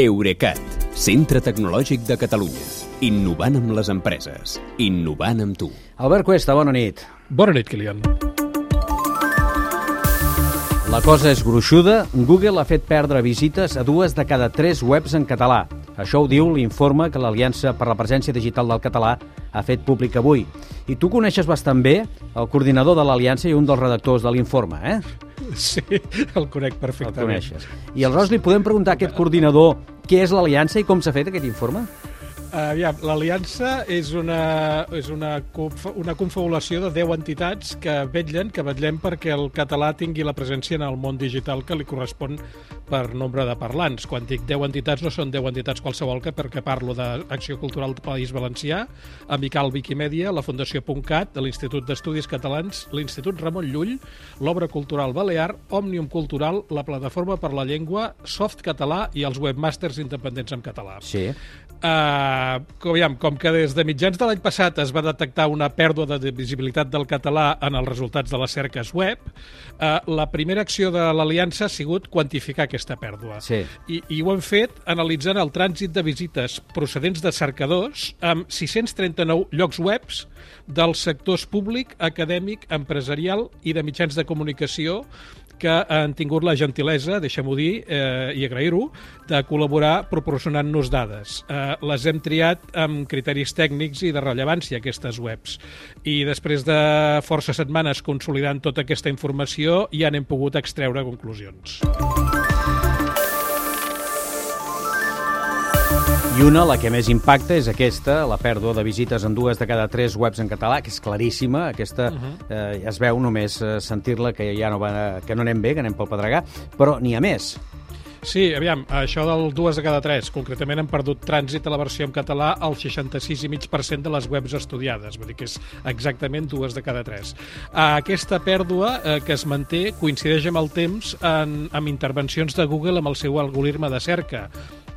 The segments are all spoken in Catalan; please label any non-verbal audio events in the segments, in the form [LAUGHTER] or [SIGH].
Eurecat, centre tecnològic de Catalunya. Innovant amb les empreses. Innovant amb tu. Albert Cuesta, bona nit. Bona nit, Kilian. La cosa és gruixuda. Google ha fet perdre visites a dues de cada tres webs en català. Això ho diu l'informe que l'Aliança per la Presència Digital del Català ha fet públic avui. I tu coneixes bastant bé el coordinador de l'Aliança i un dels redactors de l'informe, eh? Sí, el conec El perfectament. coneixes. I aleshores li podem preguntar a aquest coordinador què és l'Aliança i com s'ha fet aquest informe? Aviam, l'Aliança és, una, és una, una confabulació de 10 entitats que vetllen, que vetllem perquè el català tingui la presència en el món digital que li correspon per nombre de parlants. Quan dic 10 entitats, no són 10 entitats qualsevol, que perquè parlo d'Acció Cultural del País Valencià, Amical Wikimedia, la Fundació .cat, l'Institut d'Estudis Catalans, l'Institut Ramon Llull, l'Obra Cultural Balear, Òmnium Cultural, la Plataforma per la Llengua, Soft Català i els webmasters independents en català. Sí. Uh, aviam, com que des de mitjans de l'any passat es va detectar una pèrdua de visibilitat del català en els resultats de les cerques web, uh, la primera acció de l'Aliança ha sigut quantificar aquesta pèrdua. Sí. I, I ho hem fet analitzant el trànsit de visites procedents de cercadors amb 639 llocs webs dels sectors públic, acadèmic, empresarial i de mitjans de comunicació que han tingut la gentilesa, deixem-ho dir eh, i agrair-ho, de col·laborar proporcionant-nos dades. Eh, les hem triat amb criteris tècnics i de rellevància, aquestes webs. I després de força setmanes consolidant tota aquesta informació, ja n'hem pogut extreure conclusions. I una, la que més impacta, és aquesta, la pèrdua de visites en dues de cada tres webs en català, que és claríssima. Aquesta uh -huh. eh, es veu només eh, sentir-la que ja no, va, que no anem bé, que anem pel pedregar, però n'hi ha més. Sí, aviam, això del dues de cada tres, concretament hem perdut trànsit a la versió en català al 66,5% de les webs estudiades, vull dir que és exactament dues de cada tres. Aquesta pèrdua eh, que es manté coincideix amb el temps en, amb intervencions de Google amb el seu algoritme de cerca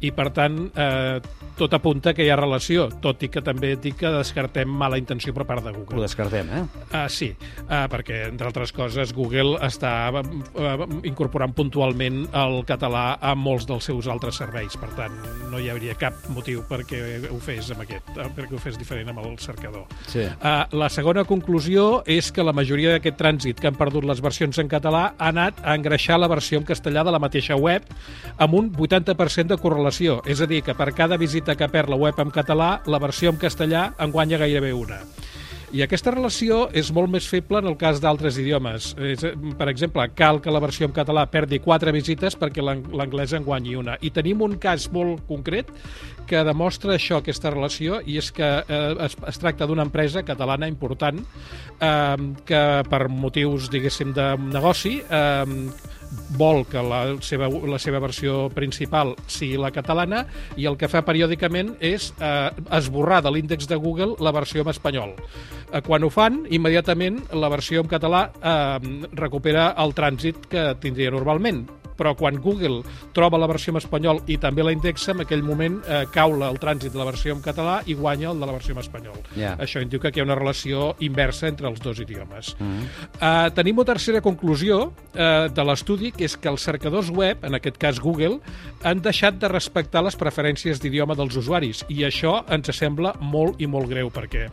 i per tant eh, tot apunta que hi ha relació, tot i que també et dic que descartem mala intenció per part de Ho Google. descartem, eh? Uh, sí, uh, perquè, entre altres coses, Google està uh, incorporant puntualment el català a molts dels seus altres serveis. Per tant, no hi hauria cap motiu perquè ho fes amb aquest, uh, perquè ho fes diferent amb el cercador. Sí. Uh, la segona conclusió és que la majoria d'aquest trànsit que han perdut les versions en català ha anat a engreixar la versió en castellà de la mateixa web amb un 80% de correlació. És a dir, que per cada visita que perd la web en català, la versió en castellà en guanya gairebé una. I aquesta relació és molt més feble en el cas d'altres idiomes. És, per exemple, cal que la versió en català perdi quatre visites perquè l'ang- l'anglès en guanyi una. I tenim un cas molt concret que demostra això, aquesta relació, i és que eh, es, es tracta d'una empresa catalana important eh, que per motius, diguéssim, de negoci eh, vol que la seva, la seva versió principal sigui la catalana i el que fa periòdicament és eh, esborrar de l'índex de Google la versió en espanyol. Eh, quan ho fan, immediatament la versió en català eh, recupera el trànsit que tindria normalment però quan Google troba la versió en espanyol i també la indexa, en aquell moment eh, caula el trànsit de la versió en català i guanya el de la versió en espanyol. Ja. Això indica que hi ha una relació inversa entre els dos idiomes. Mm -hmm. uh, tenim una tercera conclusió uh, de l'estudi, que és que els cercadors web, en aquest cas Google, han deixat de respectar les preferències d'idioma dels usuaris i això ens sembla molt i molt greu perquè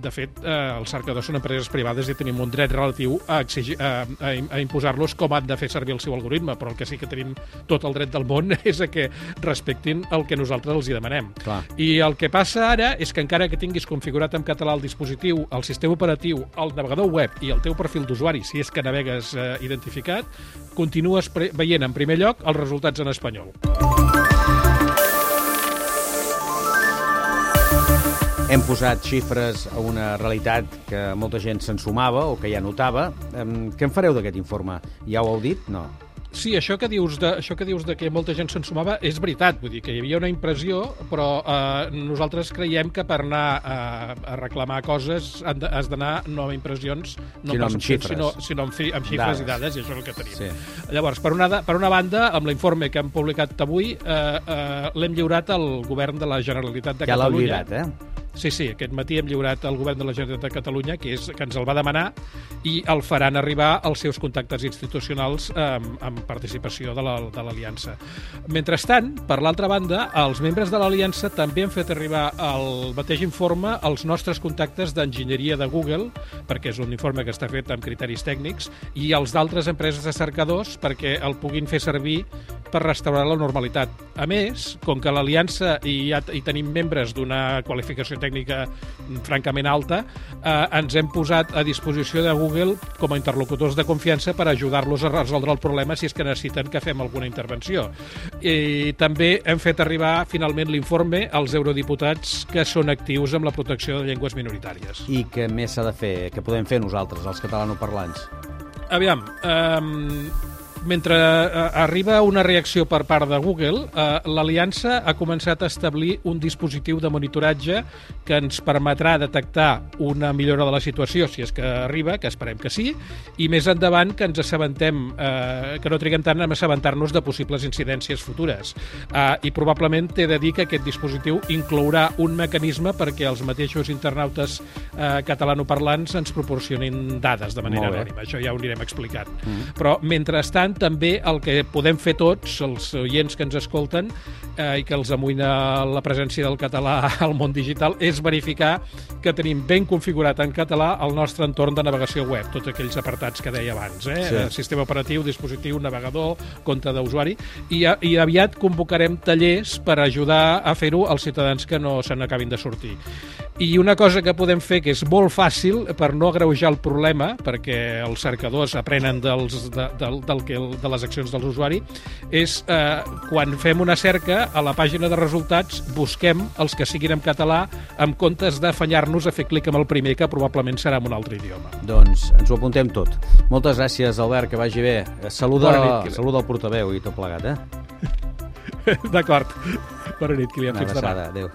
de fet, eh, els cercadors són empreses privades i tenim un dret relatiu a, exigir, a, a, a imposar-los com han de fer servir el seu algoritme, però el que sí que tenim tot el dret del món [LAUGHS] és a que respectin el que nosaltres els hi demanem. Clar. I el que passa ara és que encara que tinguis configurat en català el dispositiu, el sistema operatiu, el navegador web i el teu perfil d'usuari, si és que navegues eh, identificat, continues veient en primer lloc els resultats en espanyol. Hem posat xifres a una realitat que molta gent se'n sumava o que ja notava. Què en fareu d'aquest informe? Ja ho heu dit? No. Sí, això que dius de, això que, dius de que molta gent se'n sumava és veritat, vull dir que hi havia una impressió, però eh, nosaltres creiem que per anar a, a reclamar coses has d'anar no amb impressions, no Sinó amb xifres. sinó, sinó amb, fi, amb xifres Dades. i dades, i això és el que tenim. Sí. Llavors, per una, per una banda, amb l'informe que hem publicat avui, eh, eh, l'hem lliurat al govern de la Generalitat de Ja l'heu Catalunya. lliurat, eh? Sí, sí, aquest matí hem lliurat al govern de la Generalitat de Catalunya, que, és, que ens el va demanar, i el faran arribar als seus contactes institucionals amb, amb participació de l'Aliança. La, Mentrestant, per l'altra banda, els membres de l'Aliança també han fet arribar el mateix informe als nostres contactes d'enginyeria de Google, perquè és un informe que està fet amb criteris tècnics, i als d'altres empreses de cercadors perquè el puguin fer servir per restaurar la normalitat. A més, com que l'Aliança hi, ha, hi tenim membres d'una qualificació tècnica francament alta, eh, ens hem posat a disposició de Google com a interlocutors de confiança per ajudar-los a resoldre el problema si és que necessiten que fem alguna intervenció. I també hem fet arribar finalment l'informe als eurodiputats que són actius amb la protecció de llengües minoritàries. I què més s'ha de fer? Què podem fer nosaltres, els catalanoparlants? Aviam, eh, mentre eh, arriba una reacció per part de Google, eh, l'Aliança ha començat a establir un dispositiu de monitoratge que ens permetrà detectar una millora de la situació, si és que arriba, que esperem que sí, i més endavant que ens assabentem, eh, que no triguem tant a assabentar-nos de possibles incidències futures. Eh, I probablement t'he de dir que aquest dispositiu inclourà un mecanisme perquè els mateixos internautes eh, catalanoparlants ens proporcionin dades de manera anònima. Això ja ho anirem explicant. Mm. Però, mentrestant, també el que podem fer tots, els oients que ens escolten eh, i que els amoïna la presència del català al món digital, és verificar que tenim ben configurat en català el nostre entorn de navegació web, tots aquells apartats que deia abans, eh? Sí. sistema operatiu, dispositiu, navegador, compte d'usuari, i, i aviat convocarem tallers per ajudar a fer-ho als ciutadans que no se n'acabin de sortir. I una cosa que podem fer, que és molt fàcil, per no agreujar el problema, perquè els cercadors aprenen dels, de, del, del que de les accions dels usuari és eh, quan fem una cerca a la pàgina de resultats busquem els que siguin en català en comptes d'afanyar-nos a fer clic amb el primer que probablement serà en un altre idioma. Doncs ens ho apuntem tot. Moltes gràcies, Albert, que vagi bé. Saluda, nit, saluda el portaveu i tot plegat, eh? [LAUGHS] D'acord. Bona nit, Kilian. Fins demà. Adéu.